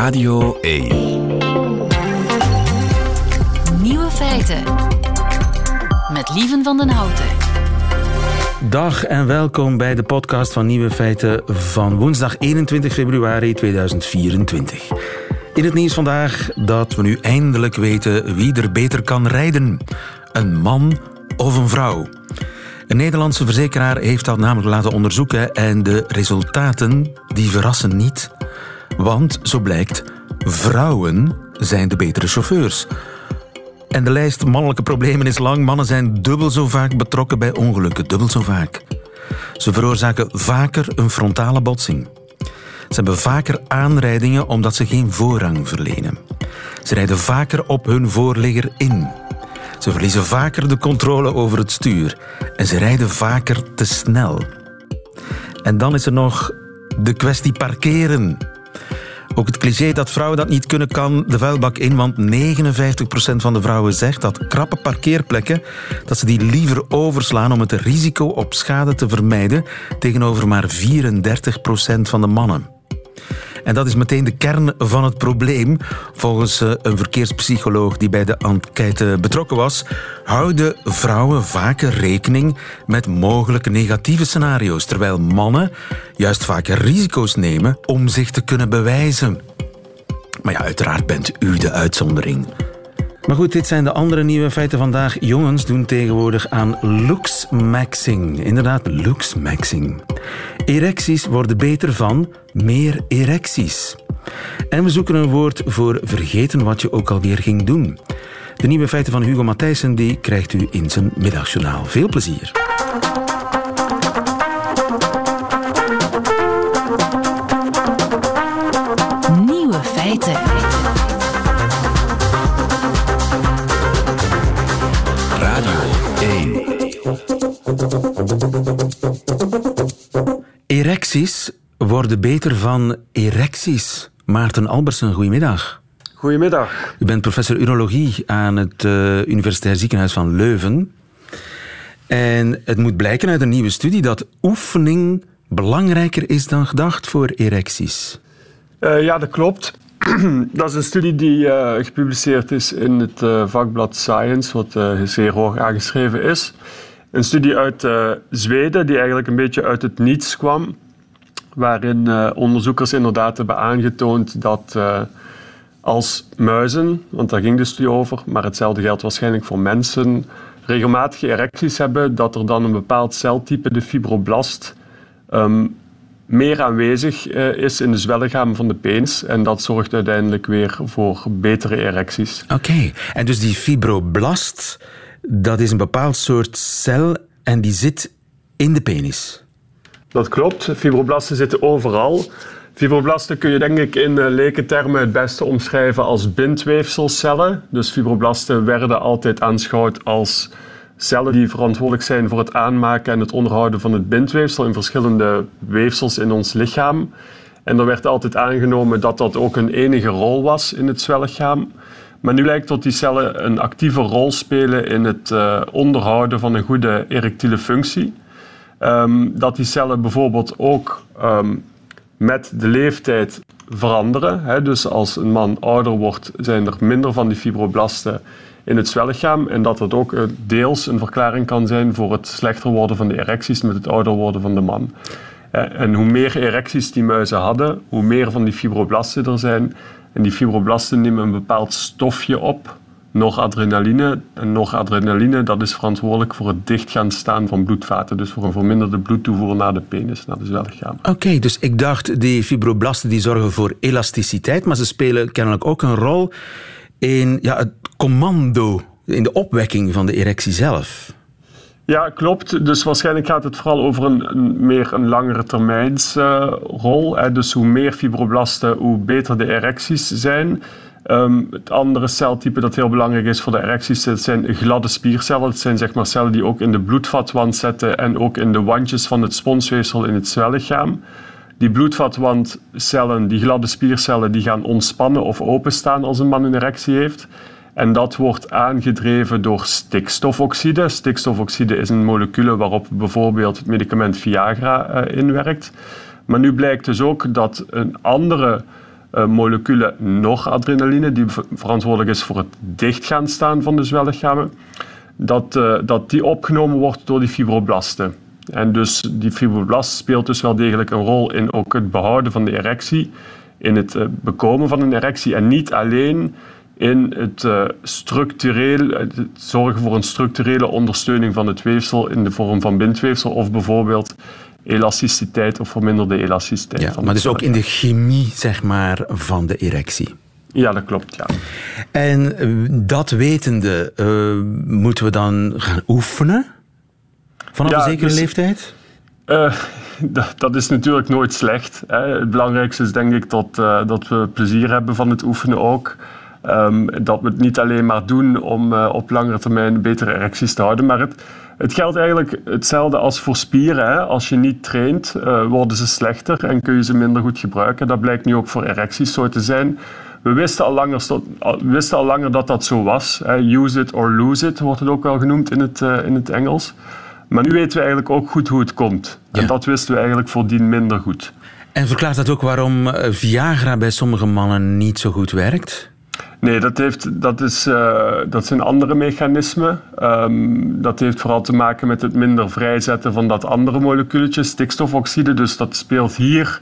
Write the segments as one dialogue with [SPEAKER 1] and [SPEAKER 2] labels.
[SPEAKER 1] Radio 1.
[SPEAKER 2] Nieuwe feiten. Met Lieven van den Houten.
[SPEAKER 3] Dag en welkom bij de podcast van Nieuwe Feiten van woensdag 21 februari 2024. In het nieuws vandaag dat we nu eindelijk weten wie er beter kan rijden. Een man of een vrouw. Een Nederlandse verzekeraar heeft dat namelijk laten onderzoeken en de resultaten die verrassen niet. Want, zo blijkt, vrouwen zijn de betere chauffeurs. En de lijst mannelijke problemen is lang. Mannen zijn dubbel zo vaak betrokken bij ongelukken, dubbel zo vaak. Ze veroorzaken vaker een frontale botsing. Ze hebben vaker aanrijdingen omdat ze geen voorrang verlenen. Ze rijden vaker op hun voorligger in. Ze verliezen vaker de controle over het stuur. En ze rijden vaker te snel. En dan is er nog de kwestie parkeren. Ook het cliché dat vrouwen dat niet kunnen kan de vuilbak in, want 59% van de vrouwen zegt dat krappe parkeerplekken dat ze die liever overslaan om het risico op schade te vermijden tegenover maar 34% van de mannen. En dat is meteen de kern van het probleem. Volgens eh, een verkeerspsycholoog die bij de enquête betrokken was, houden vrouwen vaker rekening met mogelijke negatieve scenario's, terwijl mannen juist vaker risico's nemen om zich te kunnen bewijzen. Maar ja, uiteraard bent u de uitzondering. Maar goed, dit zijn de andere nieuwe feiten vandaag. Jongens doen tegenwoordig aan looksmaxing. Inderdaad, looksmaxing. Erecties worden beter van meer erecties. En we zoeken een woord voor vergeten wat je ook alweer ging doen. De nieuwe feiten van Hugo Matthijssen die krijgt u in zijn middagjournaal. Veel plezier.
[SPEAKER 1] 1.
[SPEAKER 3] Erecties worden beter van erecties. Maarten Albersen, goedemiddag.
[SPEAKER 4] Goedemiddag.
[SPEAKER 3] U bent professor urologie aan het uh, Universitair Ziekenhuis van Leuven. En het moet blijken uit een nieuwe studie dat oefening belangrijker is dan gedacht voor erecties.
[SPEAKER 4] Uh, ja, dat klopt. dat is een studie die uh, gepubliceerd is in het vakblad Science, wat zeer hoog aangeschreven is. Een studie uit Zweden die eigenlijk een beetje uit het niets kwam waarin onderzoekers inderdaad hebben aangetoond dat als muizen, want daar ging de studie over, maar hetzelfde geldt waarschijnlijk voor mensen, regelmatige erecties hebben, dat er dan een bepaald celtype, de fibroblast, um, meer aanwezig uh, is in de zwellichaam van de penis. En dat zorgt uiteindelijk weer voor betere erecties.
[SPEAKER 3] Oké, okay. en dus die fibroblast, dat is een bepaald soort cel en die zit in de penis?
[SPEAKER 4] Dat klopt. Fibroblasten zitten overal. Fibroblasten kun je denk ik in lekentermen het beste omschrijven als bindweefselcellen. Dus fibroblasten werden altijd aanschouwd als cellen die verantwoordelijk zijn voor het aanmaken en het onderhouden van het bindweefsel in verschillende weefsels in ons lichaam. En er werd altijd aangenomen dat dat ook een enige rol was in het zwellichaam. Maar nu lijkt dat die cellen een actieve rol spelen in het uh, onderhouden van een goede erectiele functie. Um, dat die cellen bijvoorbeeld ook um, met de leeftijd veranderen. Dus als een man ouder wordt, zijn er minder van die fibroblasten in het zwellichaam. En dat dat ook deels een verklaring kan zijn voor het slechter worden van de erecties met het ouder worden van de man. En hoe meer erecties die muizen hadden, hoe meer van die fibroblasten er zijn. En die fibroblasten nemen een bepaald stofje op, noradrenaline. En noradrenaline dat is verantwoordelijk voor het dicht gaan staan van bloedvaten. Dus voor een verminderde bloedtoevoer naar de penis, naar de zwellichaam.
[SPEAKER 3] Oké, dus ik dacht die fibroblasten die zorgen voor elasticiteit, maar ze spelen kennelijk ook een rol in ja, het commando, in de opwekking van de erectie zelf.
[SPEAKER 4] Ja, klopt. Dus waarschijnlijk gaat het vooral over een, meer een langere termijns uh, rol. Hè. Dus hoe meer fibroblasten, hoe beter de erecties zijn. Um, het andere celtype dat heel belangrijk is voor de erecties, dat zijn gladde spiercellen. Dat zijn zeg maar cellen die ook in de bloedvatwand zitten en ook in de wandjes van het sponsweefsel in het zwellichaam. Die bloedvatwandcellen, die gladde spiercellen, die gaan ontspannen of openstaan als een man een erectie heeft. En dat wordt aangedreven door stikstofoxide. Stikstofoxide is een molecule waarop bijvoorbeeld het medicament Viagra uh, inwerkt. Maar nu blijkt dus ook dat een andere uh, molecule noradrenaline, die verantwoordelijk is voor het dichtgaan staan van de zwellichamen, dat, uh, dat die opgenomen wordt door die fibroblasten. En dus die fibroblast speelt dus wel degelijk een rol in ook het behouden van de erectie, in het uh, bekomen van een erectie en niet alleen in het uh, structureel, het zorgen voor een structurele ondersteuning van het weefsel in de vorm van bindweefsel of bijvoorbeeld elasticiteit of verminderde elasticiteit.
[SPEAKER 3] Ja, maar dus ook in de chemie zeg maar, van de erectie.
[SPEAKER 4] Ja, dat klopt, ja.
[SPEAKER 3] En eh, dat wetende, uh, moeten we dan gaan oefenen? Vanaf ja, een zekere dus, leeftijd?
[SPEAKER 4] Uh, dat, is natuurlijk nooit slecht. Hè. Het belangrijkste is denk ik dat, dat we plezier hebben van het oefenen ook. Um, dat we het niet alleen maar doen om op langere termijn betere erecties te houden, maar het, het geldt eigenlijk hetzelfde als voor spieren. Hè. Als je niet traint, worden ze slechter en kun je ze minder goed gebruiken. Dat blijkt nu ook voor erecties zo te zijn. We wisten al langer, wisten al langer dat dat zo was. Hè. Use it or lose it wordt het ook wel genoemd in het, in het Engels. Maar nu weten we eigenlijk ook goed hoe het komt. Ja. En dat wisten we eigenlijk voordien minder goed.
[SPEAKER 3] En verklaart dat ook waarom eh, Viagra bij sommige mannen niet zo goed werkt?
[SPEAKER 4] Nee, dat, heeft, dat, is, uh, dat zijn andere mechanismen. Um, dat heeft vooral te maken met het minder vrijzetten van dat andere moleculetje, stikstofoxide. Dus dat speelt hier,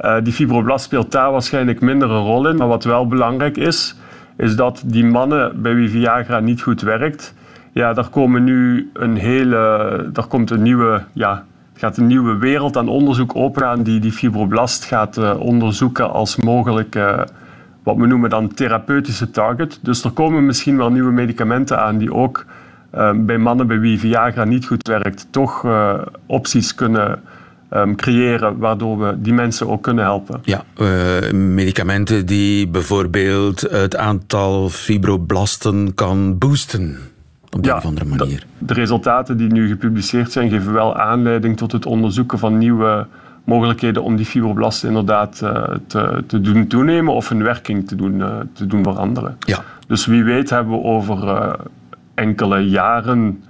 [SPEAKER 4] uh, die fibroblast speelt daar waarschijnlijk minder een rol in. Maar wat wel belangrijk is, is dat die mannen bij wie Viagra niet goed werkt, ja, daar komen nu een hele, daar komt een nieuwe, ja, gaat een nieuwe wereld aan onderzoek open die die fibroblast gaat uh, onderzoeken als mogelijke wat we noemen dan therapeutische target. Dus er komen misschien wel nieuwe medicamenten aan die ook uh, bij mannen bij wie Viagra niet goed werkt, toch opties kunnen um, creëren waardoor we die mensen ook kunnen helpen.
[SPEAKER 3] Ja, medicamenten die bijvoorbeeld het aantal fibroblasten kan boosten. Op
[SPEAKER 4] ja,
[SPEAKER 3] een of andere manier.
[SPEAKER 4] De, de resultaten die nu gepubliceerd zijn, geven wel aanleiding tot het onderzoeken van nieuwe mogelijkheden om die fibroblasten inderdaad uh, te, te, doen toenemen of hun werking te doen, uh, te doen veranderen.
[SPEAKER 3] Ja.
[SPEAKER 4] Dus wie weet hebben we over uh, enkele jaren,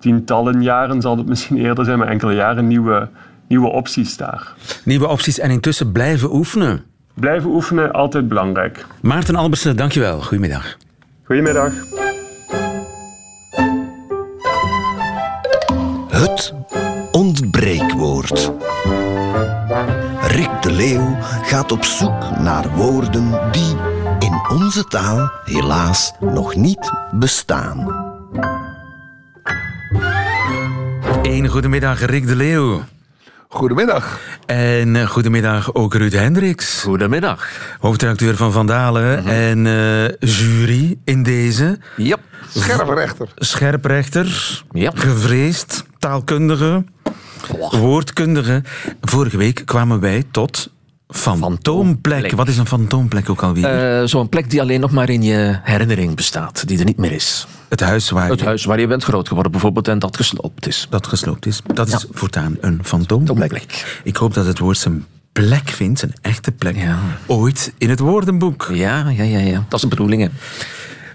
[SPEAKER 4] tientallen jaren zal het misschien eerder zijn, maar enkele jaren nieuwe, nieuwe opties daar.
[SPEAKER 3] Nieuwe opties en intussen blijven oefenen.
[SPEAKER 4] Blijven oefenen, altijd belangrijk.
[SPEAKER 3] Maarten Albersen, dankjewel. Goedemiddag.
[SPEAKER 4] Goedemiddag.
[SPEAKER 1] Ontbreekwoord. Rick de Leeuw gaat op zoek naar woorden die in onze taal helaas nog niet bestaan.
[SPEAKER 3] Een goedemiddag, Rick de Leeuw.
[SPEAKER 5] Goedemiddag.
[SPEAKER 3] En uh, goedemiddag ook Ruud Hendricks.
[SPEAKER 6] Goedemiddag.
[SPEAKER 3] Hoofdredacteur van Vandalen mm -hmm. en uh, jury in deze.
[SPEAKER 6] Yep.
[SPEAKER 5] Scherprechter.
[SPEAKER 3] Scherprechter.
[SPEAKER 6] Yep.
[SPEAKER 3] Gevreesd. Taalkundige. Woordkundige. Vorige week kwamen wij tot fantoomplek. Wat is een fantoomplek ook alweer?
[SPEAKER 6] Uh, Zo'n plek die alleen nog maar in je herinnering bestaat, die er niet meer is.
[SPEAKER 3] Het huis waar
[SPEAKER 6] Het
[SPEAKER 3] je...
[SPEAKER 6] huis waar je bent groot geworden bijvoorbeeld en dat gesloopt is.
[SPEAKER 3] Dat gesloopt is. Dat is voortaan een fantoomplek. Ik hoop dat het woord zijn plek vindt, zijn echte plek,
[SPEAKER 6] ja.
[SPEAKER 3] ooit in het woordenboek.
[SPEAKER 6] Ja, ja, ja, ja. dat is de bedoeling. Hè.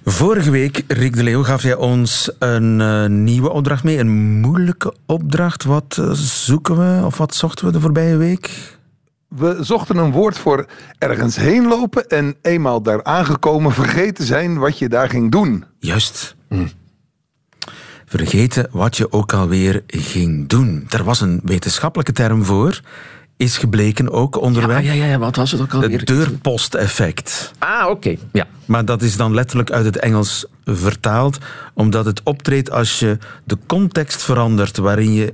[SPEAKER 3] Vorige week, Rick de Leeuw, gaf jij ons een uh, nieuwe opdracht mee. Een moeilijke opdracht. Wat uh, zoeken we of wat zochten we de voorbije week?
[SPEAKER 5] We zochten een woord voor ergens heen lopen en eenmaal daar aangekomen vergeten zijn wat je daar ging doen.
[SPEAKER 3] Juist. Hm. Vergeten wat je ook alweer ging doen. Er was een wetenschappelijke term voor is gebleken ook onderweg.
[SPEAKER 6] Ja, ja, ja, wat was het ook alweer?
[SPEAKER 3] Het deurposteffect.
[SPEAKER 6] Ah, oké. Okay. Ja.
[SPEAKER 3] Maar dat is dan letterlijk uit het Engels vertaald, omdat het optreedt als je de context verandert waarin je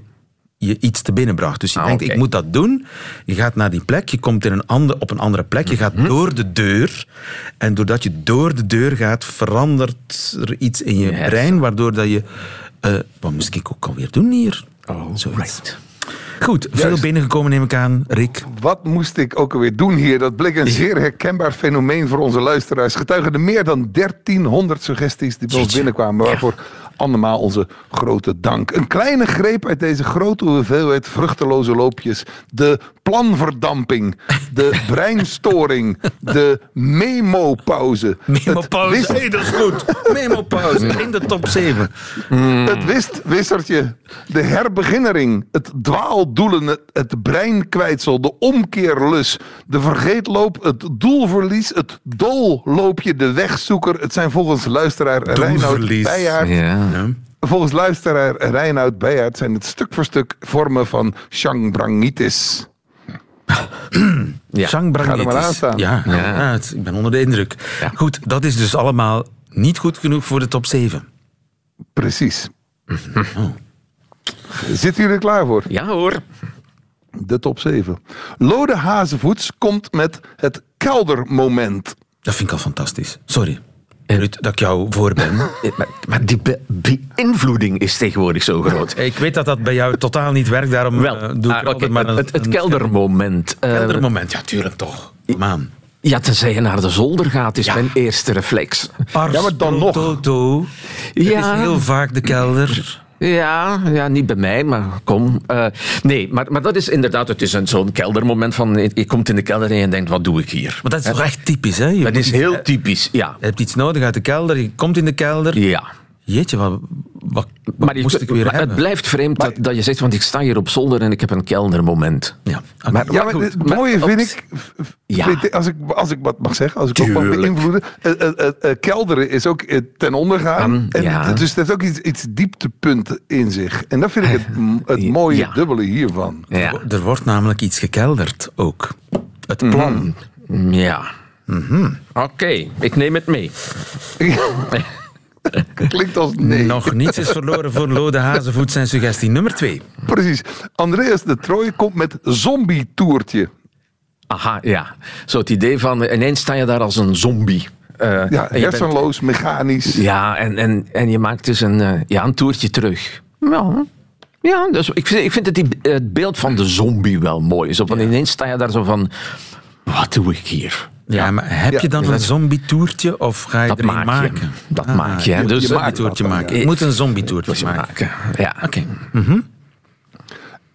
[SPEAKER 3] je iets te binnenbracht. Dus je
[SPEAKER 6] ah,
[SPEAKER 3] denkt,
[SPEAKER 6] okay.
[SPEAKER 3] ik moet dat doen. Je gaat naar die plek, je komt in een ander, op een andere plek, je gaat
[SPEAKER 6] Mhm.
[SPEAKER 3] mm -hmm. door de deur. En doordat je door de deur gaat, verandert er iets in je
[SPEAKER 6] yes.
[SPEAKER 3] brein, waardoor dat je... Uh, wat moest ik ook alweer doen hier?
[SPEAKER 6] Oh,
[SPEAKER 3] Zoiets. right. Goed, veel binnengekomen neem ik aan, Rick.
[SPEAKER 5] Wat moest ik ook alweer doen hier? Dat bleek een zeer herkenbaar fenomeen voor onze luisteraars. Getuigen de meer dan 1300 suggesties die bij ons binnenkwamen, waarvoor ja. Allemaal onze grote dank. Een kleine greep uit deze grote hoeveelheid vruchteloze loopjes. De planverdamping, de breinstoring, de memo-pauze.
[SPEAKER 3] Memo-pauze.
[SPEAKER 5] Wist-
[SPEAKER 3] Hey, dat is goed. Memo-pauze in de top 7.
[SPEAKER 5] het wistwissertje, de herbeginnering, het dwaaldoelen, het, breinkwijtsel, de omkeerlus, de vergeetloop, het doelverlies, het dolloopje, de wegzoeker. Het zijn volgens luisteraar. Beijaard
[SPEAKER 6] Ja.
[SPEAKER 3] Ja.
[SPEAKER 5] Volgens luisteraar Reinoud Beijaard zijn het stuk voor stuk vormen van Changbrangitis.
[SPEAKER 6] Ja.
[SPEAKER 3] Zangbrang
[SPEAKER 5] Ga er maar aan staan.
[SPEAKER 3] Ja,
[SPEAKER 6] Ja.
[SPEAKER 3] ja, het- ik ben onder de indruk.
[SPEAKER 6] Ja.
[SPEAKER 3] Goed, dat is dus allemaal niet goed genoeg voor de top 7.
[SPEAKER 5] Precies. Zitten jullie er klaar voor?
[SPEAKER 6] ja hoor.
[SPEAKER 5] De top 7. Lode Hazevoets komt met het keldermoment.
[SPEAKER 3] Dat vind ik al fantastisch. Sorry, Ruud, dat ik jou voor ben.
[SPEAKER 6] Eh, Maar, maar die be- beïnvloeding is tegenwoordig zo groot.
[SPEAKER 3] ik weet dat dat bij jou totaal niet werkt, daarom
[SPEAKER 6] Wel,
[SPEAKER 3] eh, doe ik
[SPEAKER 6] ah,
[SPEAKER 3] altijd maar een,
[SPEAKER 6] het, het keldermoment. eh,
[SPEAKER 3] keldermoment. Ja, tuurlijk toch. Man.
[SPEAKER 6] ja, tenzij je naar de zolder gaat, is mijn eerste reflex.
[SPEAKER 3] Pars
[SPEAKER 5] Ja, maar dan nog.
[SPEAKER 3] Toto. Het
[SPEAKER 6] Ja.
[SPEAKER 3] is heel vaak de kelder.
[SPEAKER 6] Ja, ja, niet bij mij, maar kom. Eh, nee, maar, maar dat is inderdaad, het is een, zo'n keldermoment van, je je komt in de kelder en je denkt, wat doe ik hier?
[SPEAKER 3] Maar dat is toch echt typisch, hè? Je
[SPEAKER 6] Dat is heel
[SPEAKER 3] Je
[SPEAKER 6] typisch, ja.
[SPEAKER 3] hebt iets nodig uit de kelder, je komt in de kelder.
[SPEAKER 6] Ja.
[SPEAKER 3] Jeetje, wat, wat, wat
[SPEAKER 6] Maar
[SPEAKER 3] moest ik weer
[SPEAKER 6] maar het blijft vreemd dat, dat je zegt, want ik sta hier op zolder en ik heb een keldermoment.
[SPEAKER 3] Ja.
[SPEAKER 6] Maar,
[SPEAKER 5] Ja, maar
[SPEAKER 6] goed,
[SPEAKER 5] het mooie vind ik,
[SPEAKER 6] Ja.
[SPEAKER 5] als, ik, als ik wat mag zeggen, als ik ook mag beïnvloeden. eh, kelderen is ook ten onder gaan.
[SPEAKER 6] Aan,
[SPEAKER 5] en
[SPEAKER 6] ja.
[SPEAKER 5] Dus dat heeft ook iets, iets dieptepunten in zich. En dat vind ik het, het mooie
[SPEAKER 6] Ja.
[SPEAKER 5] dubbele hiervan.
[SPEAKER 6] Ja.
[SPEAKER 3] Er wordt namelijk iets gekelderd ook. Het plan.
[SPEAKER 6] Ja. Oké, ik neem het mee.
[SPEAKER 5] Klinkt als nee.
[SPEAKER 3] Nog niets is verloren voor Lode Hazenvoet zijn suggestie nummer 2.
[SPEAKER 5] Precies. Andreas de Trooij komt met zombie-toertje.
[SPEAKER 6] Aha, ja. Zo het idee van, eh, ineens sta je daar als een zombie. Eh,
[SPEAKER 5] Ja,
[SPEAKER 6] bent-
[SPEAKER 5] hersenloos, mechanisch.
[SPEAKER 6] Ja, en, en, en je maakt dus een, eh, ja, een toertje terug. Ja, ja dus ik, vind, ik vind het, die, het beeld van de zombie wel mooi. Zo van, Ineens sta je daar zo van, wat doe ik hier?
[SPEAKER 3] Ja, maar heb
[SPEAKER 5] Ja,
[SPEAKER 3] je dan een zombie-toertje of ga je
[SPEAKER 6] Dat
[SPEAKER 3] er
[SPEAKER 6] je.
[SPEAKER 3] maken?
[SPEAKER 6] Dat
[SPEAKER 3] Ah,
[SPEAKER 6] maak je. hè.
[SPEAKER 3] Je
[SPEAKER 6] Dus
[SPEAKER 3] moet een
[SPEAKER 6] je maakt
[SPEAKER 5] dat dan,
[SPEAKER 3] maken.
[SPEAKER 6] ja.
[SPEAKER 3] Je moet een zombie-toertje
[SPEAKER 6] je
[SPEAKER 3] maken.
[SPEAKER 6] maken. Ja.
[SPEAKER 3] Oké.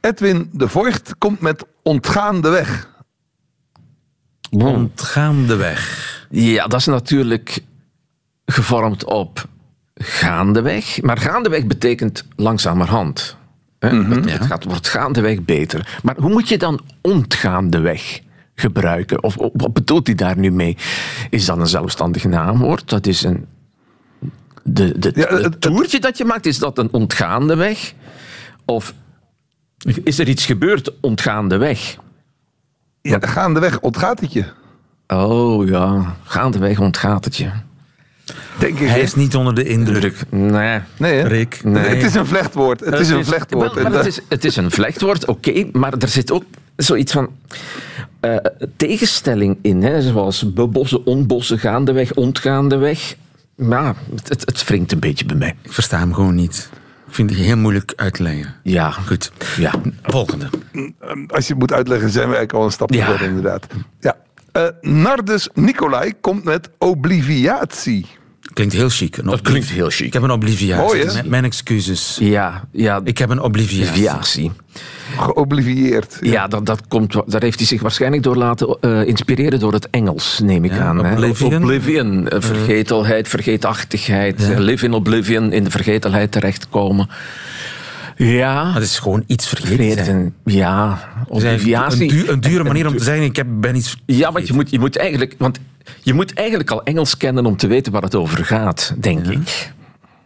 [SPEAKER 5] Edwin de Voigt komt met ontgaande weg.
[SPEAKER 3] Ontgaande weg.
[SPEAKER 6] ja, dat is natuurlijk gevormd op gaandeweg. Maar gaandeweg betekent langzamerhand. Hè? het, het gaat, wordt gaandeweg beter. Maar hoe moet je dan ontgaandeweg gebruiken? Of, wat bedoelt hij daar nu mee? Is dat een zelfstandig naamwoord? Dat is een... De, de,
[SPEAKER 5] Ja, het-
[SPEAKER 6] toertje dat je maakt, is dat een ontgaande weg? Of is er iets gebeurd ontgaande weg?
[SPEAKER 5] Ja, gaandeweg ontgaat het je.
[SPEAKER 6] Oh ja, gaandeweg ontgaat het je.
[SPEAKER 5] Denk ik.
[SPEAKER 3] Hij is niet onder de indruk.
[SPEAKER 6] Druk. Nee.
[SPEAKER 5] Nee?
[SPEAKER 3] Rick.
[SPEAKER 6] Nee.
[SPEAKER 5] Het is een vlechtwoord. Het is een vlechtwoord.
[SPEAKER 6] het, is, het is een vlechtwoord, oké, maar er zit ook zoiets van eh, tegenstelling in, hè, zoals bebossen, onbossen, gaandeweg, ontgaandeweg. Maar het, het, het wringt een beetje bij mij.
[SPEAKER 3] Ik versta hem gewoon niet. Ik vind het heel moeilijk uit te leggen.
[SPEAKER 6] Ja,
[SPEAKER 3] Goed.
[SPEAKER 6] Ja.
[SPEAKER 3] Volgende.
[SPEAKER 5] Als je het moet uitleggen, zijn we eigenlijk al een stapje
[SPEAKER 6] Ja.
[SPEAKER 5] verder, inderdaad. Ja. Eh, Nardus Nicolai komt met obliviatie.
[SPEAKER 3] Klinkt heel chic. Een
[SPEAKER 6] Dat klinkt heel chic.
[SPEAKER 3] Ik heb een obliviatie.
[SPEAKER 5] Mooi, hè?
[SPEAKER 3] Mijn- excuses.
[SPEAKER 6] Ja, ja.
[SPEAKER 3] Ik heb een obliviatie.
[SPEAKER 6] Deviatie.
[SPEAKER 5] Geoblivieerd.
[SPEAKER 6] Ja, dat, dat komt, daar heeft hij zich waarschijnlijk door laten eh, inspireren door het Engels, neem ik
[SPEAKER 3] Ja,
[SPEAKER 6] aan. hè.
[SPEAKER 3] oblivion.
[SPEAKER 6] Oblivion, eh, vergetelheid, vergeetachtigheid, eh, live in oblivion, in de vergetelheid terechtkomen. Ja,
[SPEAKER 3] Dat is gewoon iets vergeten. zijn.
[SPEAKER 6] Ja, obliviatie.
[SPEAKER 3] Een, du- een dure manier om te zeggen, ik heb, ben iets...
[SPEAKER 6] Ja, want je moet, je moet eigenlijk, want je moet eigenlijk al Engels kennen om te weten waar het over gaat, denk ik.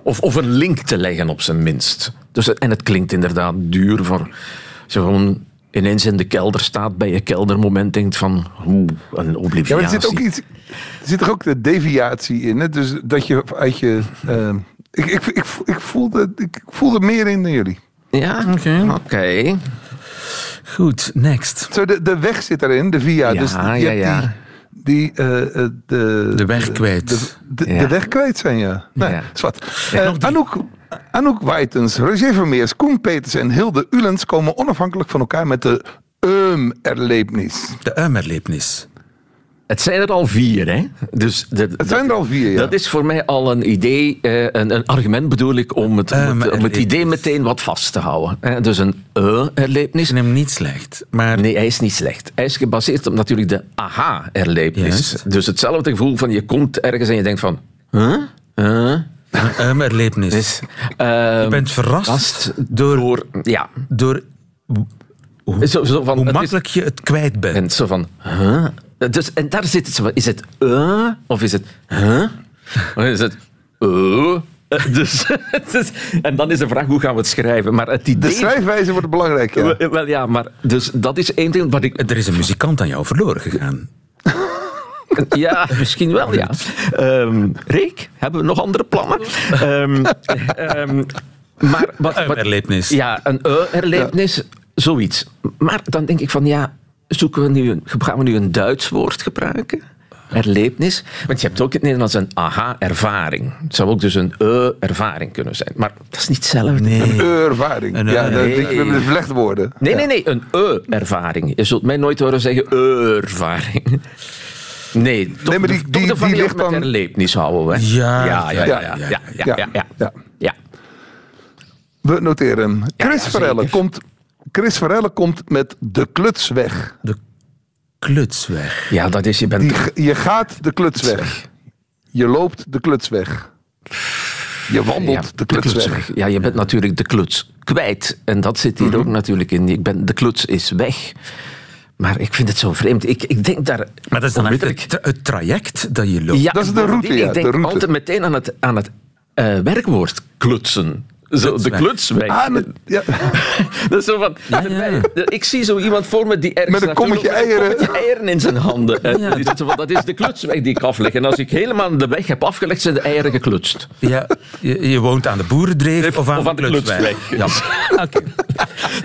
[SPEAKER 6] Of, of een link te leggen op zijn minst. Dus, en het klinkt inderdaad duur voor als je gewoon ineens in de kelder staat bij je keldermoment denkt van hoe een obliviatie.
[SPEAKER 5] Ja, maar er zit ook iets. Er zit er ook de deviatie in. Hè? Dus dat je uit je. eh, ik, ik, ik, ik, voelde, ik voelde meer in dan jullie.
[SPEAKER 6] Ja,
[SPEAKER 3] Oké.
[SPEAKER 6] oké.
[SPEAKER 3] Goed, next.
[SPEAKER 5] Zo, de, de weg zit erin, de via.
[SPEAKER 6] Ja,
[SPEAKER 5] dus je
[SPEAKER 6] ja, ja.
[SPEAKER 5] Die, die, eh, eh, de,
[SPEAKER 3] De weg kwijt.
[SPEAKER 5] De, de,
[SPEAKER 6] Ja.
[SPEAKER 5] de weg kwijt zijn, ja. Nee,
[SPEAKER 6] Ja.
[SPEAKER 5] wat. Eh, Anouk, Anouk Waitens, Roger Vermeers, Koen Peters en Hilde Ulens komen onafhankelijk van elkaar met de Eum-erlebnis.
[SPEAKER 3] De uimerleepnis.
[SPEAKER 6] Het zijn er al vier, hè? Dus de,
[SPEAKER 5] Het zijn er al vier, ja.
[SPEAKER 6] Dat is voor mij al een idee, eh, een, een argument bedoel ik, om het, om het,
[SPEAKER 3] maar
[SPEAKER 6] om het
[SPEAKER 3] erlevenis.
[SPEAKER 6] idee meteen wat vast te houden. hè. Dus een e-erlevenis.
[SPEAKER 3] is hem niet slecht. Maar
[SPEAKER 6] Nee, hij is niet slecht. Hij is gebaseerd op natuurlijk de aha-erlevenis. Dus hetzelfde gevoel van je komt ergens en je denkt van... Huh? Huh?
[SPEAKER 3] een erlevenis.
[SPEAKER 6] Dus,
[SPEAKER 3] je
[SPEAKER 6] ehm,
[SPEAKER 3] bent verrast
[SPEAKER 6] vast
[SPEAKER 3] door,
[SPEAKER 6] door... Ja.
[SPEAKER 3] door
[SPEAKER 6] Zo, zo van,
[SPEAKER 3] hoe
[SPEAKER 6] het is-
[SPEAKER 3] makkelijk je het kwijt bent.
[SPEAKER 6] En zo van, huh? Dus, en daar zit het zo van, is het uh of is het huh? Of is het uh? Eh, Dus, dus- en dan is de vraag, hoe gaan we het schrijven? Maar het
[SPEAKER 5] De
[SPEAKER 6] idee...
[SPEAKER 5] schrijfwijze wordt belangrijk, ja.
[SPEAKER 6] Wel, wel, ja, maar dus dat is één ding wat ik...
[SPEAKER 3] Er is een muzikant aan jou verloren gegaan.
[SPEAKER 6] Ja, misschien wel, ja. Ehm Rick, hebben we nog andere plannen? Ehm, ehm, maar wat,
[SPEAKER 3] Een
[SPEAKER 6] wat-. Ja, een e-erlevenis, zoiets. Maar dan denk ik van, ja, zoeken we nu, gaan we nu een Duits woord gebruiken? Erlebnis. Want je hebt ook in het Nederlands een aha-ervaring. Het zou ook dus een e-ervaring kunnen zijn. Maar dat is niet hetzelfde.
[SPEAKER 3] Nee. Een e-ervaring.
[SPEAKER 5] Ja,
[SPEAKER 6] nee.
[SPEAKER 5] dat is een woorden.
[SPEAKER 6] Nee, nee, nee. Een e-ervaring. Je zult mij nooit horen zeggen e-ervaring. Nee, toch,
[SPEAKER 5] nee, maar die, die, die ligt dan...
[SPEAKER 6] houden we.
[SPEAKER 3] Ja,
[SPEAKER 6] ja, ja, ja.
[SPEAKER 3] ja,
[SPEAKER 6] ja,
[SPEAKER 3] ja,
[SPEAKER 6] ja.
[SPEAKER 5] We noteren. Chris
[SPEAKER 6] ja,
[SPEAKER 5] komt Chris Verelle komt met de kluts weg.
[SPEAKER 3] De kluts weg.
[SPEAKER 6] Ja, dat is, je bent...
[SPEAKER 5] Die, je gaat de kluts weg. Je loopt de kluts weg. Je wandelt
[SPEAKER 6] ja,
[SPEAKER 5] de kluts weg.
[SPEAKER 6] Ja, je bent natuurlijk de kluts kwijt. En dat zit
[SPEAKER 5] Mhm.
[SPEAKER 6] hier ook natuurlijk in. Ik ben, de kluts is weg. Maar ik vind het zo vreemd. Ik, ik denk daar...
[SPEAKER 3] Maar dat is dan
[SPEAKER 6] onmiddellijk-
[SPEAKER 3] het, tra- het traject dat je loopt.
[SPEAKER 6] Ja,
[SPEAKER 5] Dat is de route,
[SPEAKER 6] ik denk
[SPEAKER 5] de route.
[SPEAKER 6] altijd meteen aan het, aan het eh, werkwoord klutsen. Zo, de
[SPEAKER 3] Klutsweg.
[SPEAKER 5] Ah, met- ja.
[SPEAKER 6] Dat is zo van, Ik zie zo iemand voor me die ergens
[SPEAKER 5] Met een kommetje
[SPEAKER 6] loopt met een
[SPEAKER 5] eieren.
[SPEAKER 6] eieren in zijn handen. En
[SPEAKER 3] Ja.
[SPEAKER 6] die zegt zo van, dat is de klutsweg die ik afleg. En als ik helemaal de weg heb afgelegd, zijn de eieren geklutst.
[SPEAKER 3] Ja, je, je woont aan de boerendreef of aan,
[SPEAKER 6] Of aan de klutsweg.
[SPEAKER 3] Ja. Oké.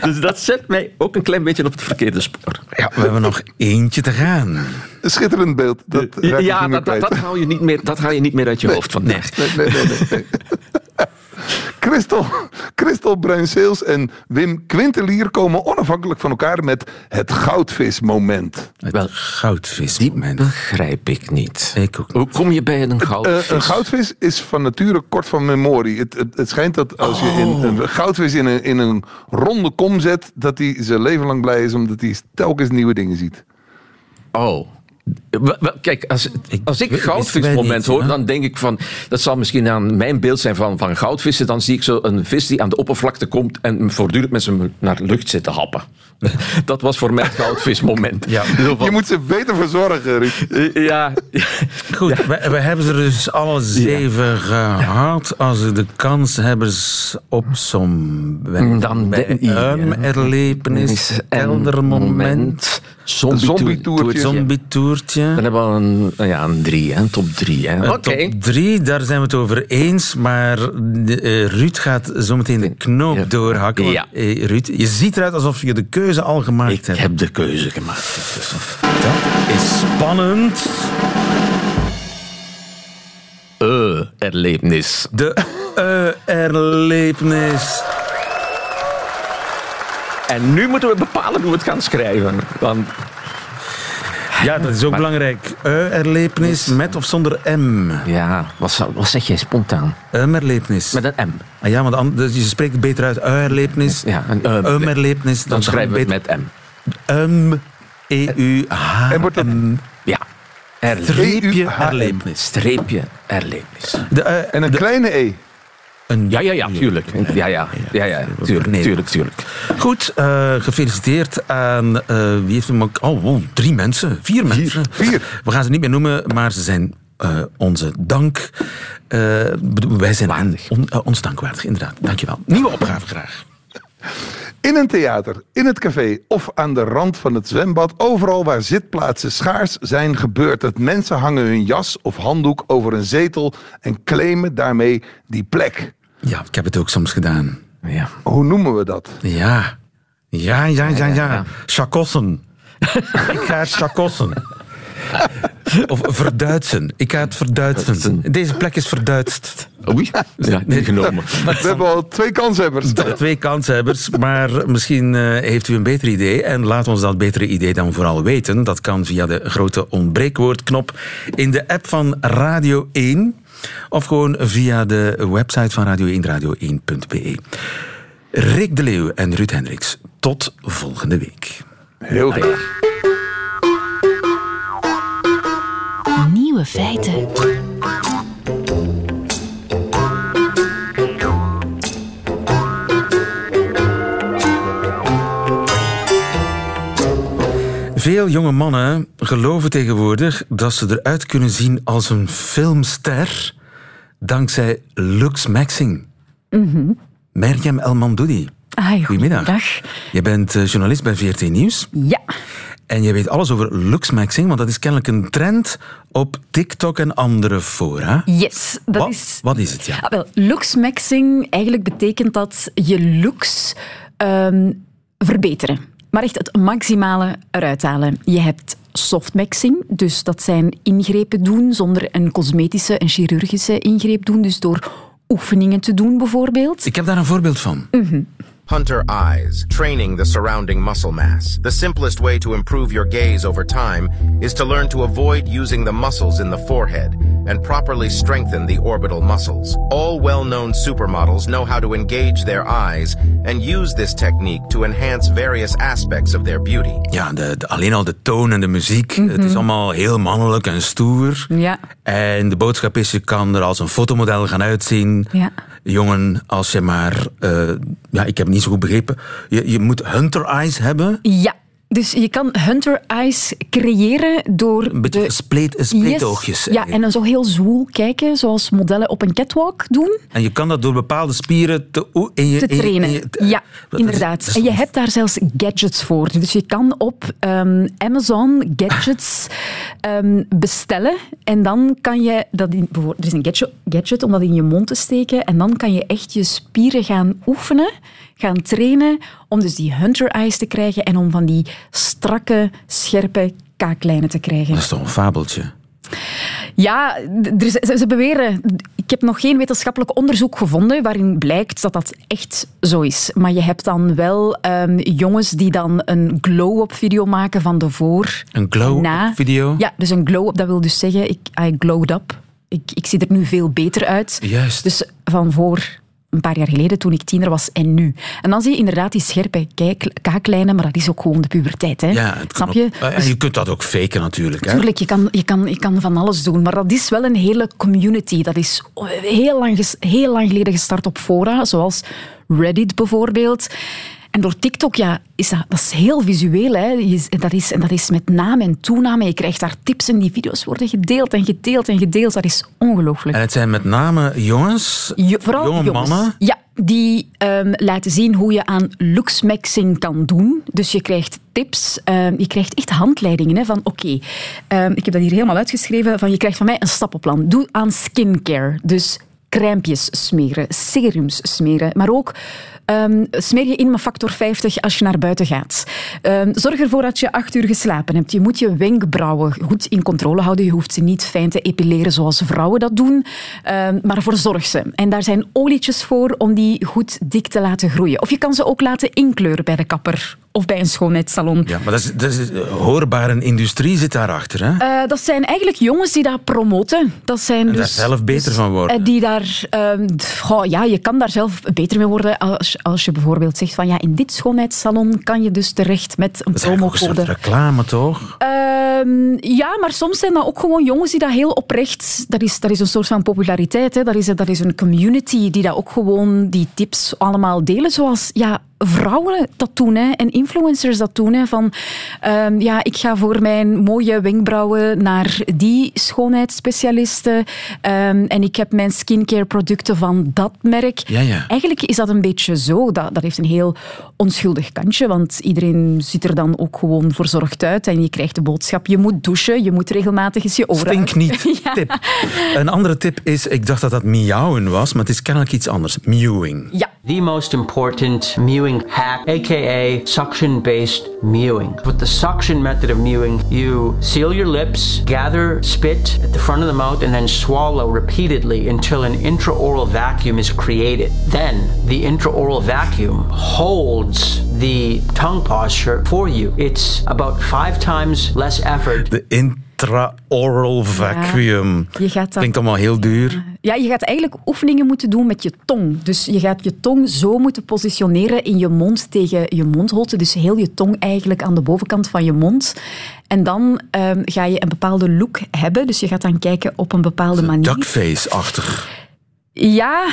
[SPEAKER 6] Dus dat zet mij ook een klein beetje op het verkeerde spoor.
[SPEAKER 3] ja, we hebben nog eentje te gaan.
[SPEAKER 5] Een schitterend beeld. Dat
[SPEAKER 6] ja, dat, dat,
[SPEAKER 5] kwijt.
[SPEAKER 6] dat, hou je niet meer, dat haal je niet meer uit je hoofd vandaag.
[SPEAKER 5] Nee, nee, nee. nee, nee. Christel, Christel Bruinseels en Wim Quintelier komen onafhankelijk van elkaar met het goudvismoment.
[SPEAKER 3] Het
[SPEAKER 6] Wel,
[SPEAKER 3] goudvismoment.
[SPEAKER 6] Begrijp ik niet.
[SPEAKER 3] Ik ook niet.
[SPEAKER 6] Hoe kom je bij een
[SPEAKER 5] Eh,
[SPEAKER 6] goudvis?
[SPEAKER 5] een goudvis is van nature kort van memorie. Het, het, het schijnt dat als je in,
[SPEAKER 6] Oh.
[SPEAKER 5] een goudvis in een, in een ronde kom zet, dat hij zijn leven lang blij is omdat hij telkens nieuwe dingen ziet.
[SPEAKER 6] Oh. Kijk, als, als ik goudvismoment hoor, dan denk ik van... Dat zal misschien aan mijn beeld zijn van, van goudvissen. Dan zie ik zo een vis die aan de oppervlakte komt en voortdurend met zijn naar lucht zit te happen. Dat was voor mij het goudvismoment.
[SPEAKER 3] Ja.
[SPEAKER 5] Je moet ze beter verzorgen, Ruud.
[SPEAKER 6] eh, Ja,
[SPEAKER 3] Goed, we, we hebben ze dus alle zeven gehad. Als ze de kans hebben s- op zo'n
[SPEAKER 6] Dan
[SPEAKER 3] bij
[SPEAKER 6] de- ja.
[SPEAKER 3] een erlevenis, keldermoment,
[SPEAKER 5] Zombietoertje.
[SPEAKER 6] Zombietoertje.
[SPEAKER 3] zombietoertje.
[SPEAKER 6] Dan hebben we een, ja, een drie, hè, een top drie. hè.
[SPEAKER 3] Een. Top drie, daar zijn we het over eens. Maar eh, Ruud gaat zometeen de knoop
[SPEAKER 6] Ja.
[SPEAKER 3] doorhakken. Want,
[SPEAKER 6] Ja.
[SPEAKER 3] eh, Ruud, je ziet eruit alsof je de keuze al gemaakt
[SPEAKER 6] Ik
[SPEAKER 3] hebt.
[SPEAKER 6] heb de keuze gemaakt.
[SPEAKER 3] Dat is spannend.
[SPEAKER 6] Eh, erlevenis.
[SPEAKER 3] De eh, erlevenis.
[SPEAKER 6] En nu moeten we bepalen hoe we het gaan schrijven. Want
[SPEAKER 3] Ja, dat is ook belangrijk. Uh-erlevenis met of zonder M.
[SPEAKER 6] ja, wat, zou- wat zeg jij spontaan?
[SPEAKER 3] Um-erlevenis.
[SPEAKER 6] Met een M.
[SPEAKER 3] Ah ja, want an- dus je spreekt het beter uit. Uh-erlevenis.
[SPEAKER 6] Ja, een um.
[SPEAKER 3] Um-erlevenis.
[SPEAKER 6] Dan schrijven we het met M.
[SPEAKER 3] Um, E-U-H.
[SPEAKER 5] En wordt dat-
[SPEAKER 6] Ja. Erlevenis.
[SPEAKER 3] Streepje erlevenis.
[SPEAKER 6] Streepje erlevenis.
[SPEAKER 3] De, eh,
[SPEAKER 5] En een
[SPEAKER 3] de-
[SPEAKER 5] kleine E.
[SPEAKER 3] een-
[SPEAKER 6] Ja, ja, ja, tuurlijk. Ja, ja, ja, ja, tuurlijk,
[SPEAKER 3] Nee.
[SPEAKER 6] tuurlijk, tuurlijk.
[SPEAKER 3] Goed, eh, gefeliciteerd aan... eh, wie heeft hem ook... Oh, wow, drie mensen. Vier mensen.
[SPEAKER 5] Vier.
[SPEAKER 3] We gaan ze niet meer noemen, maar ze zijn eh, onze dank. eh, wij zijn on- eh, ons dankwaardig, inderdaad. Dankjewel. Nieuwe opgave graag.
[SPEAKER 5] In een theater, in het café of aan de rand van het zwembad, overal waar zitplaatsen schaars zijn, gebeurt het. Mensen hangen hun jas of handdoek over een zetel en claimen daarmee die plek.
[SPEAKER 3] Ja, ik heb het ook soms gedaan.
[SPEAKER 6] Ja.
[SPEAKER 5] Hoe noemen we dat?
[SPEAKER 3] Ja. Ja, ja, ja, ja.
[SPEAKER 6] ja.
[SPEAKER 3] Chakossen. ik ga chakossen. Of verduitsen. Ik ga het verduitsen. Deze plek is verduitst.
[SPEAKER 6] Oei, ja, niet genomen.
[SPEAKER 5] We hebben al twee kanshebbers.
[SPEAKER 3] Twee kanshebbers, maar misschien eh, heeft u een beter idee. En laat ons dat betere idee dan vooral weten. Dat kan via de grote ontbreekwoordknop in de app van Radio 1. Of gewoon via de website van Radio 1, radio1.be. Rick de Leeuw en Ruud Hendricks. Tot volgende week.
[SPEAKER 5] Heel graag.
[SPEAKER 2] Nieuwe feiten.
[SPEAKER 3] Veel jonge mannen geloven tegenwoordig dat ze eruit kunnen zien als een filmster dankzij Lux Maxing. Merjam Elmandoudi.
[SPEAKER 7] Ai,
[SPEAKER 3] Goedemiddag.
[SPEAKER 7] Dag.
[SPEAKER 3] Je bent eh, journalist bij VRT Nieuws
[SPEAKER 7] Ja.
[SPEAKER 3] en je weet alles over Lux Maxing, want dat is kennelijk een trend op TikTok en andere fora.
[SPEAKER 7] Yes, dat
[SPEAKER 3] wat,
[SPEAKER 7] is...
[SPEAKER 3] wat is het, ja?
[SPEAKER 7] Ah, wel, looksmaxing, eigenlijk betekent dat je looks ehm, verbeteren. Maar echt het maximale eruit halen. Je hebt softmaxing, dus dat zijn ingrepen doen zonder een cosmetische en chirurgische ingreep doen. Dus door oefeningen te doen bijvoorbeeld.
[SPEAKER 3] Ik heb daar een voorbeeld van.
[SPEAKER 8] Hunter eyes, training the surrounding muscle mass. The simplest way to improve your gaze over time is to learn to avoid using the muscles in the forehead and properly strengthen the orbital muscles. All well known supermodels know how to engage their eyes and use this technique to enhance various aspects of their beauty.
[SPEAKER 3] Ja, de, de- alleen al de toon en de muziek. Het is allemaal heel mannelijk en stoer.
[SPEAKER 7] Ja.
[SPEAKER 3] En de boodschap is, je kan er als een fotomodel gaan uitzien.
[SPEAKER 7] Ja.
[SPEAKER 3] Jongen, als je maar... eh, ja, ik heb het niet zo goed begrepen. Je, je moet hunter eyes hebben.
[SPEAKER 7] Ja, dus je kan hunter eyes creëren door
[SPEAKER 3] Een beetje
[SPEAKER 7] de...
[SPEAKER 3] gespleet, spleetoogjes.
[SPEAKER 7] Yes. Ja, en dan zo heel zwoel kijken, zoals modellen op een catwalk doen.
[SPEAKER 3] En je kan dat door bepaalde spieren te, in je,
[SPEAKER 7] te
[SPEAKER 3] in je-
[SPEAKER 7] trainen.
[SPEAKER 3] in je-
[SPEAKER 7] ja, inderdaad.
[SPEAKER 3] is
[SPEAKER 7] en je hebt daar zelfs gadgets voor. Dus je kan op ehm, Amazon gadgets ehm, bestellen. En dan kan je dat in, bijvoorbeeld, er is een gadget, gadget om dat in je mond te steken. En dan kan je echt je spieren gaan oefenen, gaan trainen. Om dus die hunter eyes te krijgen en om van die strakke, scherpe kaaklijnen te krijgen.
[SPEAKER 3] Dat is toch een fabeltje?
[SPEAKER 7] Ja, ze, beweren. Ik heb nog geen wetenschappelijk onderzoek gevonden waarin blijkt dat dat echt zo is. Maar je hebt dan wel ehm, jongens die dan een glow-up video maken van de voor.
[SPEAKER 3] Een glow-up video?
[SPEAKER 7] Ja, dus een glow-up, dat wil dus zeggen, ik, I glowed up. Ik, ik zie er nu veel beter uit.
[SPEAKER 3] Juist.
[SPEAKER 7] Dus van voor een paar jaar geleden, toen ik tiener was, en nu. En dan zie je inderdaad die scherpe kaaklijnen, maar dat is ook gewoon de puberteit. Hè?
[SPEAKER 3] Ja,
[SPEAKER 7] Snap je?
[SPEAKER 3] ook- eh, en je kunt dat ook faken natuurlijk. Hè?
[SPEAKER 7] Tuurlijk, je kan, je, kan, je kan van alles doen, maar dat is wel een hele community. Dat is heel lang, heel lang geleden gestart op fora, zoals Reddit bijvoorbeeld. En door TikTok, ja, is dat, dat is heel visueel. Hè. Je- dat, is, en dat is met naam en toename. Je krijgt daar tips en die video's worden gedeeld en gedeeld en gedeeld. Dat is ongelooflijk.
[SPEAKER 3] En het zijn met name jongens,
[SPEAKER 7] Jo- vooral
[SPEAKER 3] jonge
[SPEAKER 7] jongens.
[SPEAKER 3] mannen.
[SPEAKER 7] Ja, die ehm, laten zien hoe je aan looksmaxing kan doen. Dus je krijgt tips, ehm, je krijgt echt handleidingen hè, van oké, ehm, ik heb dat hier helemaal uitgeschreven, van je krijgt van mij een stappenplan. Doe aan skincare, dus crèmpjes smeren, serums smeren, maar ook ehm, smeer je in met factor 50 als je naar buiten gaat. Ehm, zorg ervoor dat je acht uur geslapen hebt. Je moet je wenkbrauwen goed in controle houden. Je hoeft ze niet fijn te epileren zoals vrouwen dat doen, ehm, maar verzorg ze. En daar zijn olietjes voor om die goed dik te laten groeien. Of je kan ze ook laten inkleuren bij de kapper of bij een schoonheidssalon.
[SPEAKER 3] Ja, maar dat is, dat is hoorbare industrie zit daarachter. Hè?
[SPEAKER 7] Eh, dat zijn eigenlijk jongens die dat promoten. Dat zijn
[SPEAKER 3] En daar
[SPEAKER 7] dus,
[SPEAKER 3] zelf beter
[SPEAKER 7] dus,
[SPEAKER 3] van worden.
[SPEAKER 7] eh, Die daar, goh, ja, je kan daar zelf beter mee worden als, als je bijvoorbeeld zegt van ja, in dit schoonheidssalon kan je dus terecht met een
[SPEAKER 3] dat is
[SPEAKER 7] promocode.
[SPEAKER 3] reclame, toch?
[SPEAKER 7] Ehm, ja, maar soms zijn dat ook gewoon jongens die dat heel oprecht... Dat is, dat is een soort van populariteit. Hè. Dat, is, dat is een community die dat ook gewoon die tips allemaal delen. Zoals ja, vrouwen dat doen hè, en influencers dat doen. Hè, van, ehm, ja, ik ga voor mijn mooie wenkbrauwen naar die schoonheidsspecialisten. ehm, en ik heb mijn skincare producten van dat merk.
[SPEAKER 3] Ja, ja.
[SPEAKER 7] Eigenlijk is dat een beetje zo. Dat, dat heeft een heel onschuldig kantje, want iedereen ziet er dan ook gewoon verzorgd uit. En je krijgt de boodschap, je moet douchen, je moet regelmatig eens je oren
[SPEAKER 3] Stink niet.
[SPEAKER 7] Ja.
[SPEAKER 3] Tip. Een andere tip is, ik dacht dat dat miauwen was, maar het is kennelijk iets anders. Mewing.
[SPEAKER 7] Ja,
[SPEAKER 9] the most important mewing hack, aka suction based mewing. With the suction method of mewing, you seal your lips, gather spit at the front of the mouth, and then swallow repeatedly until an intraoral vacuum is created. Then, the intraoral vacuum holds the tongue posture for you. It's about five times less effort.
[SPEAKER 3] De intraoral vacuum.
[SPEAKER 7] je gaat dat-
[SPEAKER 3] Klinkt allemaal heel duur.
[SPEAKER 7] Ja, je gaat eigenlijk oefeningen moeten doen met je tong. Dus je gaat je tong zo moeten positioneren in je mond tegen je mondholte. Dus heel je tong eigenlijk aan de bovenkant van je mond. En dan ehm, ga je een bepaalde look hebben. Dus je gaat dan kijken op een bepaalde manier.
[SPEAKER 3] Duckface-achtig.
[SPEAKER 7] Ja,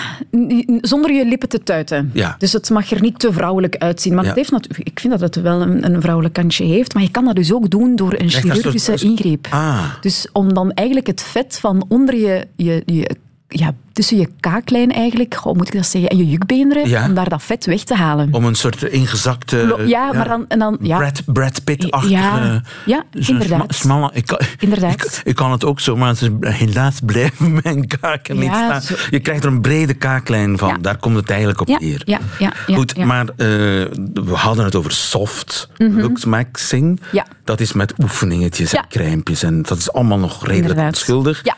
[SPEAKER 7] zonder je lippen te tuiten.
[SPEAKER 3] Ja.
[SPEAKER 7] Dus het mag er niet te vrouwelijk uitzien. Maar
[SPEAKER 3] Ja.
[SPEAKER 7] het heeft ik vind dat het wel een, een vrouwelijk kantje heeft. Maar je kan dat dus ook doen door een chirurgische
[SPEAKER 3] soort-
[SPEAKER 7] ingreep.
[SPEAKER 3] Ah.
[SPEAKER 7] Dus om dan eigenlijk het vet van onder je, je, je ja, tussen je kaaklijn eigenlijk, hoe moet ik dat zeggen, en je jukbeenderen,
[SPEAKER 3] Ja.
[SPEAKER 7] om daar dat vet weg te halen.
[SPEAKER 3] Om een soort ingezakte...
[SPEAKER 7] Lo- ja, maar dan... En dan ja.
[SPEAKER 3] Brad, Brad Pitt-achtige...
[SPEAKER 7] Ja, ja, inderdaad.
[SPEAKER 3] sma- smalle, ik, kan,
[SPEAKER 7] Inderdaad.
[SPEAKER 3] Ik, ik kan het ook zo, maar helaas blijven mijn kaken niet staan.
[SPEAKER 7] zo-
[SPEAKER 3] Je krijgt er een brede kaaklijn van. Daar komt het eigenlijk op neer.
[SPEAKER 7] ja, ja, ja,
[SPEAKER 3] Goed, maar eh, we hadden het over soft looks maxing.
[SPEAKER 7] Ja.
[SPEAKER 3] Dat is met oefeningetjes en crèmpjes. En dat is allemaal nog redelijk onschuldig.
[SPEAKER 7] Ja.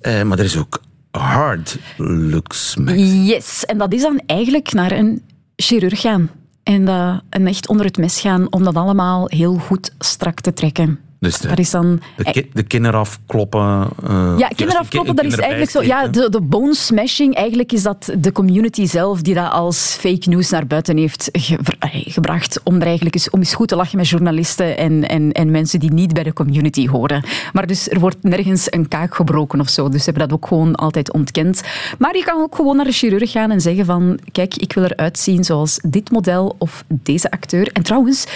[SPEAKER 3] Eh, maar er is ook hard looks maxing.
[SPEAKER 7] Yes, en dat is dan eigenlijk naar een chirurg gaan. En, dat, en echt onder het mes gaan om dat allemaal heel goed strak te trekken.
[SPEAKER 3] Dus de,
[SPEAKER 7] Dat is dan...
[SPEAKER 3] de, ki- de kin eraf kloppen. eh,
[SPEAKER 7] Ja,
[SPEAKER 3] of
[SPEAKER 7] kinderen afkloppen, dat is eigenlijk zo. Ja, de, de bone smashing, eigenlijk is dat de community zelf die dat als fake news naar buiten heeft ge- gebracht. Om er eigenlijk eens, om eens goed te lachen met journalisten en, en, en mensen die niet bij de community horen. Maar dus er wordt nergens een kaak gebroken of zo. Dus ze hebben dat ook gewoon altijd ontkend. Maar je kan ook gewoon naar de chirurg gaan en zeggen van kijk, ik wil eruit zien zoals dit model of deze acteur. En trouwens,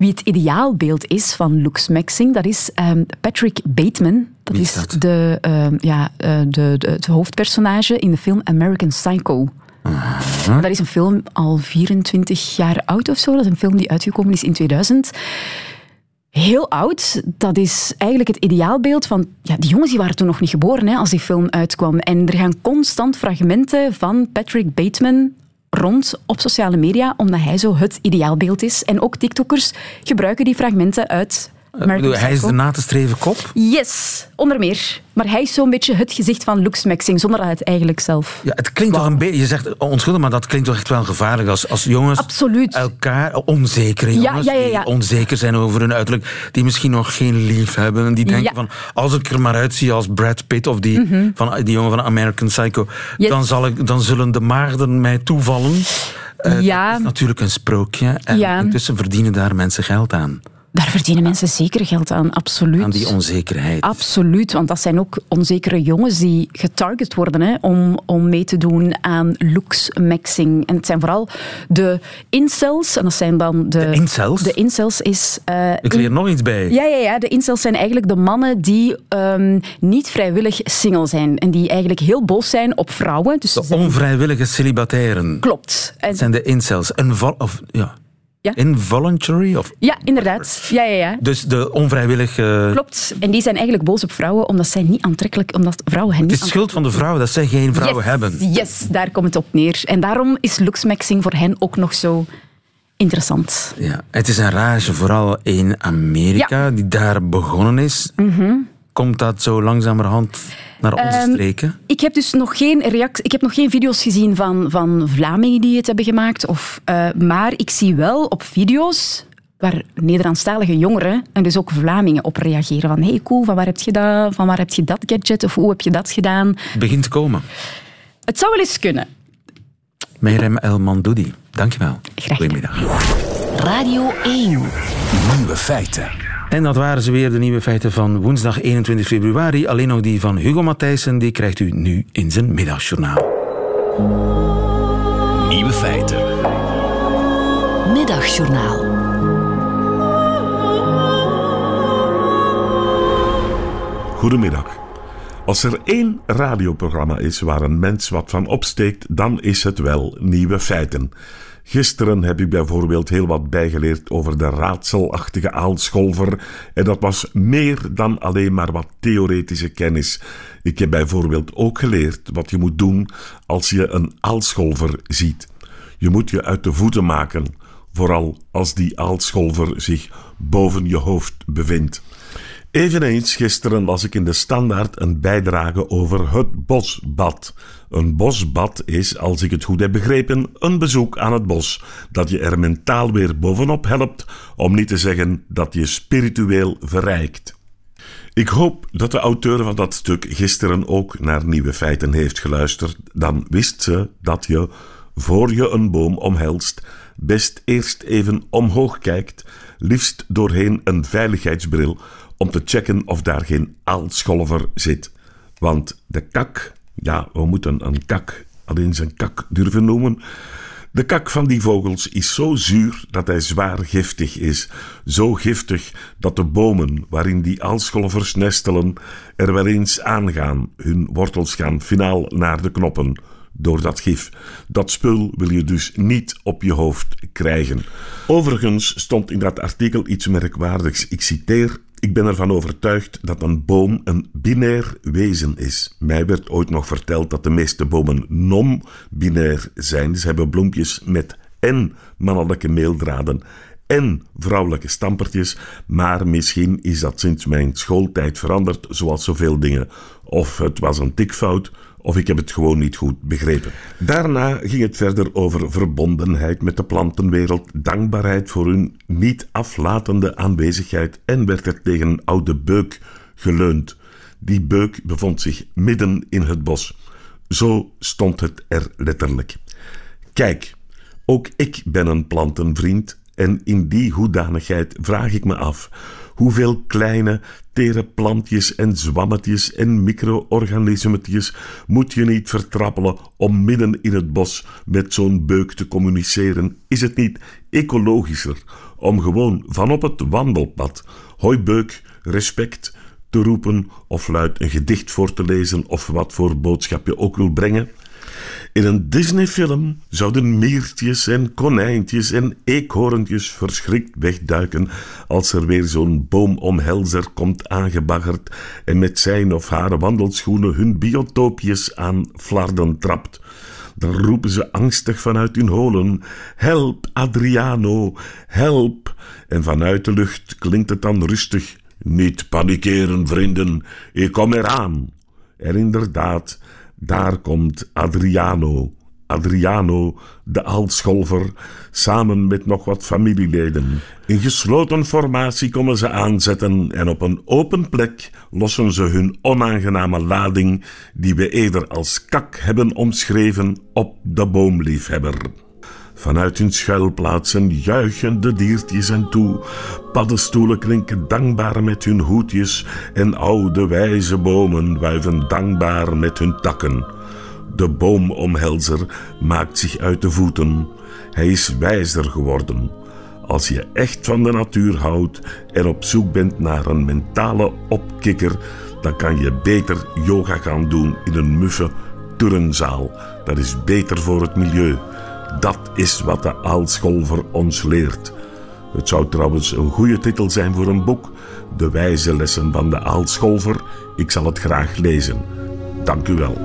[SPEAKER 7] wie het ideaalbeeld is van looks maxing, dat is ehm, Patrick Bateman. Dat is
[SPEAKER 3] dat?
[SPEAKER 7] de, ehm, ja, eh, de, de, het hoofdpersonage in de film American Psycho. Dat is een film al 24 jaar oud of zo. Dat is een film die uitgekomen is in 2000. Heel oud. Dat is eigenlijk het ideaalbeeld van... Ja, die jongens die waren toen nog niet geboren hè, als die film uitkwam. En er gaan constant fragmenten van Patrick Bateman rond op sociale media, omdat hij zo het ideaalbeeld is. En ook TikTokkers gebruiken die fragmenten uit
[SPEAKER 3] bedoel, hij is de na te streven kop.
[SPEAKER 7] Yes, onder meer. Maar hij is zo'n beetje het gezicht van looksmaxing, zonder dat hij het eigenlijk zelf...
[SPEAKER 3] Ja, het klinkt toch een beetje... Je zegt onschuldig, maar dat klinkt toch echt wel gevaarlijk als, als jongens...
[SPEAKER 7] Absoluut.
[SPEAKER 3] Elkaar, onzekere
[SPEAKER 7] Ja,
[SPEAKER 3] jongens,
[SPEAKER 7] ja, ja, ja.
[SPEAKER 3] die onzeker zijn over hun uiterlijk, die misschien nog geen lief hebben, en die denken van, als ik er maar uitzie als Brad Pitt of die, van, die jongen van American Psycho,
[SPEAKER 7] Mhm. Yes.
[SPEAKER 3] dan, zal ik, dan zullen de maagden mij toevallen. Eh,
[SPEAKER 7] Ja.
[SPEAKER 3] Dat is natuurlijk een sprookje, en
[SPEAKER 7] Ja.
[SPEAKER 3] intussen verdienen daar mensen geld aan,
[SPEAKER 7] Daar verdienen mensen zeker geld aan, absoluut.
[SPEAKER 3] aan die onzekerheid.
[SPEAKER 7] Absoluut, want dat zijn ook onzekere jongens die getarget worden hè, om, om mee te doen aan looks-maxing. En het zijn vooral de incels, en dat zijn dan de...
[SPEAKER 3] De incels?
[SPEAKER 7] De incels is... eh,
[SPEAKER 3] Ik leer nog iets bij.
[SPEAKER 7] Ja, ja, ja, de incels zijn eigenlijk de mannen die ehm, niet vrijwillig single zijn. En die eigenlijk heel boos zijn op vrouwen. Dus
[SPEAKER 3] De onvrijwillige celibataires.
[SPEAKER 7] Klopt. En-
[SPEAKER 3] Dat zijn de incels. Invo- of, ja.
[SPEAKER 7] Ja.
[SPEAKER 3] Involuntary? Of,
[SPEAKER 7] Ja, inderdaad. Ja, ja, ja.
[SPEAKER 3] dus de onvrijwillige...
[SPEAKER 7] Klopt. En die zijn eigenlijk boos op vrouwen omdat zij niet aantrekkelijk, omdat vrouwen hen
[SPEAKER 3] Het
[SPEAKER 7] niet
[SPEAKER 3] is schuld van de vrouwen dat zij geen vrouwen
[SPEAKER 7] yes,
[SPEAKER 3] hebben.
[SPEAKER 7] Yes, daar komt het op neer. En daarom is looksmaxing voor hen ook nog zo interessant.
[SPEAKER 3] Ja, het is een rage, vooral in Amerika, die daar begonnen is.
[SPEAKER 7] Mhm.
[SPEAKER 3] Komt dat zo langzamerhand naar onze
[SPEAKER 7] Ehm,
[SPEAKER 3] streken?
[SPEAKER 7] Ik heb dus nog geen reactie, ik heb nog geen video's gezien van, van Vlamingen die het hebben gemaakt. Of, eh, maar ik zie wel op video's waar Nederlandstalige jongeren en dus ook Vlamingen op reageren. Van hey cool, van waar heb je dat, van waar heb je dat gadget of hoe heb je dat gedaan?
[SPEAKER 3] Het begint te komen.
[SPEAKER 7] Het zou wel eens kunnen.
[SPEAKER 3] Meirem El Mandoudi, dankjewel.
[SPEAKER 7] Graag gedaan.
[SPEAKER 3] Goedemiddag.
[SPEAKER 2] Radio 1.
[SPEAKER 10] Nieuwe feiten.
[SPEAKER 3] En dat waren ze weer, de nieuwe feiten van woensdag 21 februari. Alleen nog die van Hugo Matthijssen, die krijgt u nu in zijn middagjournaal.
[SPEAKER 10] Nieuwe feiten.
[SPEAKER 2] Middagjournaal.
[SPEAKER 11] Goedemiddag. Als er één radioprogramma is waar een mens wat van opsteekt, dan is het wel Nieuwe Feiten. Gisteren heb ik bijvoorbeeld heel wat bijgeleerd over de raadselachtige aalscholver en dat was meer dan alleen maar wat theoretische kennis. Ik heb bijvoorbeeld ook geleerd wat je moet doen als je een aalscholver ziet. Je moet je uit de voeten maken, vooral als die aalscholver zich boven je hoofd bevindt. Eveneens gisteren las ik in de Standaard een bijdrage over het bosbad. Een bosbad is, als ik het goed heb begrepen, een bezoek aan het bos dat je er mentaal weer bovenop helpt, om niet te zeggen dat je spiritueel verrijkt. Ik hoop dat de auteur van dat stuk gisteren ook naar nieuwe feiten heeft geluisterd. Dan wist ze dat je, voor je een boom omhelst, best eerst even omhoog kijkt, liefst doorheen een veiligheidsbril, om te checken of daar geen aalscholver zit. Want de kak, ja, we moeten een kak alleen zijn kak durven noemen. De kak van die vogels is zo zuur dat hij zwaar giftig is. Zo giftig dat de bomen waarin die aalscholvers nestelen er wel eens aangaan. Hun wortels gaan finaal naar de knoppen door dat gif. Dat spul wil je dus niet op je hoofd krijgen. Overigens stond in dat artikel iets merkwaardigs. Ik citeer. Ik ben ervan overtuigd dat een boom een binair wezen is. Mij werd ooit nog verteld dat de meeste bomen non-binair zijn. Ze hebben bloempjes met en mannelijke meeldraden en vrouwelijke stampertjes, maar misschien is dat sinds mijn schooltijd veranderd, zoals zoveel dingen. Of het was een tikfout, of ik heb het gewoon niet goed begrepen. Daarna ging het verder over verbondenheid met de plantenwereld, dankbaarheid voor hun niet aflatende aanwezigheid en werd er tegen een oude beuk geleund. Die beuk bevond zich midden in het bos. Zo stond het er letterlijk. Kijk, ook ik ben een plantenvriend en in die hoedanigheid vraag ik me af hoeveel kleine, tere plantjes en zwammetjes en micro-organismetjes moet je niet vertrappelen om midden in het bos met zo'n beuk te communiceren? Is het niet ecologischer om gewoon van op het wandelpad hoi beuk, respect te roepen of luid een gedicht voor te lezen of wat voor boodschap je ook wil brengen? In een Disney-film zouden meertjes en konijntjes en eekhoorntjes verschrikt wegduiken als er weer zo'n boomomhelzer komt aangebaggerd en met zijn of haar wandelschoenen hun biotoopjes aan flarden trapt. Dan roepen ze angstig vanuit hun holen: Help, Adriano, help! En vanuit de lucht klinkt het dan rustig: Niet panikeren, vrienden, ik kom eraan. En inderdaad, daar komt Adriano, Adriano, de aalscholver, samen met nog wat familieleden. In gesloten formatie komen ze aanzetten en op een open plek lossen ze hun onaangename lading, die we eerder als kak hebben omschreven, op de boomliefhebber. Vanuit hun schuilplaatsen juichen de diertjes hen toe. Paddenstoelen klinken dankbaar met hun hoedjes en oude wijze bomen wuiven dankbaar met hun takken. De boomomhelzer maakt zich uit de voeten. Hij is wijzer geworden. Als je echt van de natuur houdt en op zoek bent naar een mentale opkikker, dan kan je beter yoga gaan doen in een muffe turnzaal. Dat is beter voor het milieu. Dat is wat de aalscholver ons leert. Het zou trouwens een goede titel zijn voor een boek. De wijze lessen van de aalscholver. Ik zal het graag lezen. Dank u wel.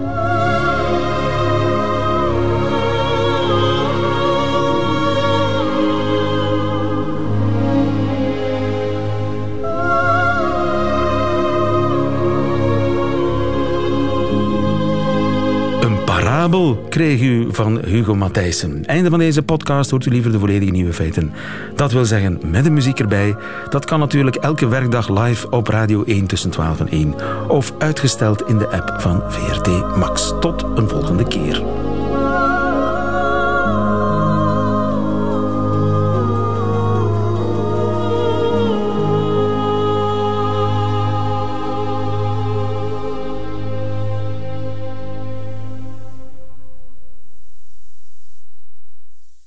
[SPEAKER 3] Kreeg u van Hugo Matthijssen. Einde van deze podcast hoort u liever de volledige nieuwe feiten. Dat wil zeggen met de muziek erbij. Dat kan natuurlijk elke werkdag live op Radio 1 tussen 12 en 1. Of uitgesteld in de app van VRT Max. Tot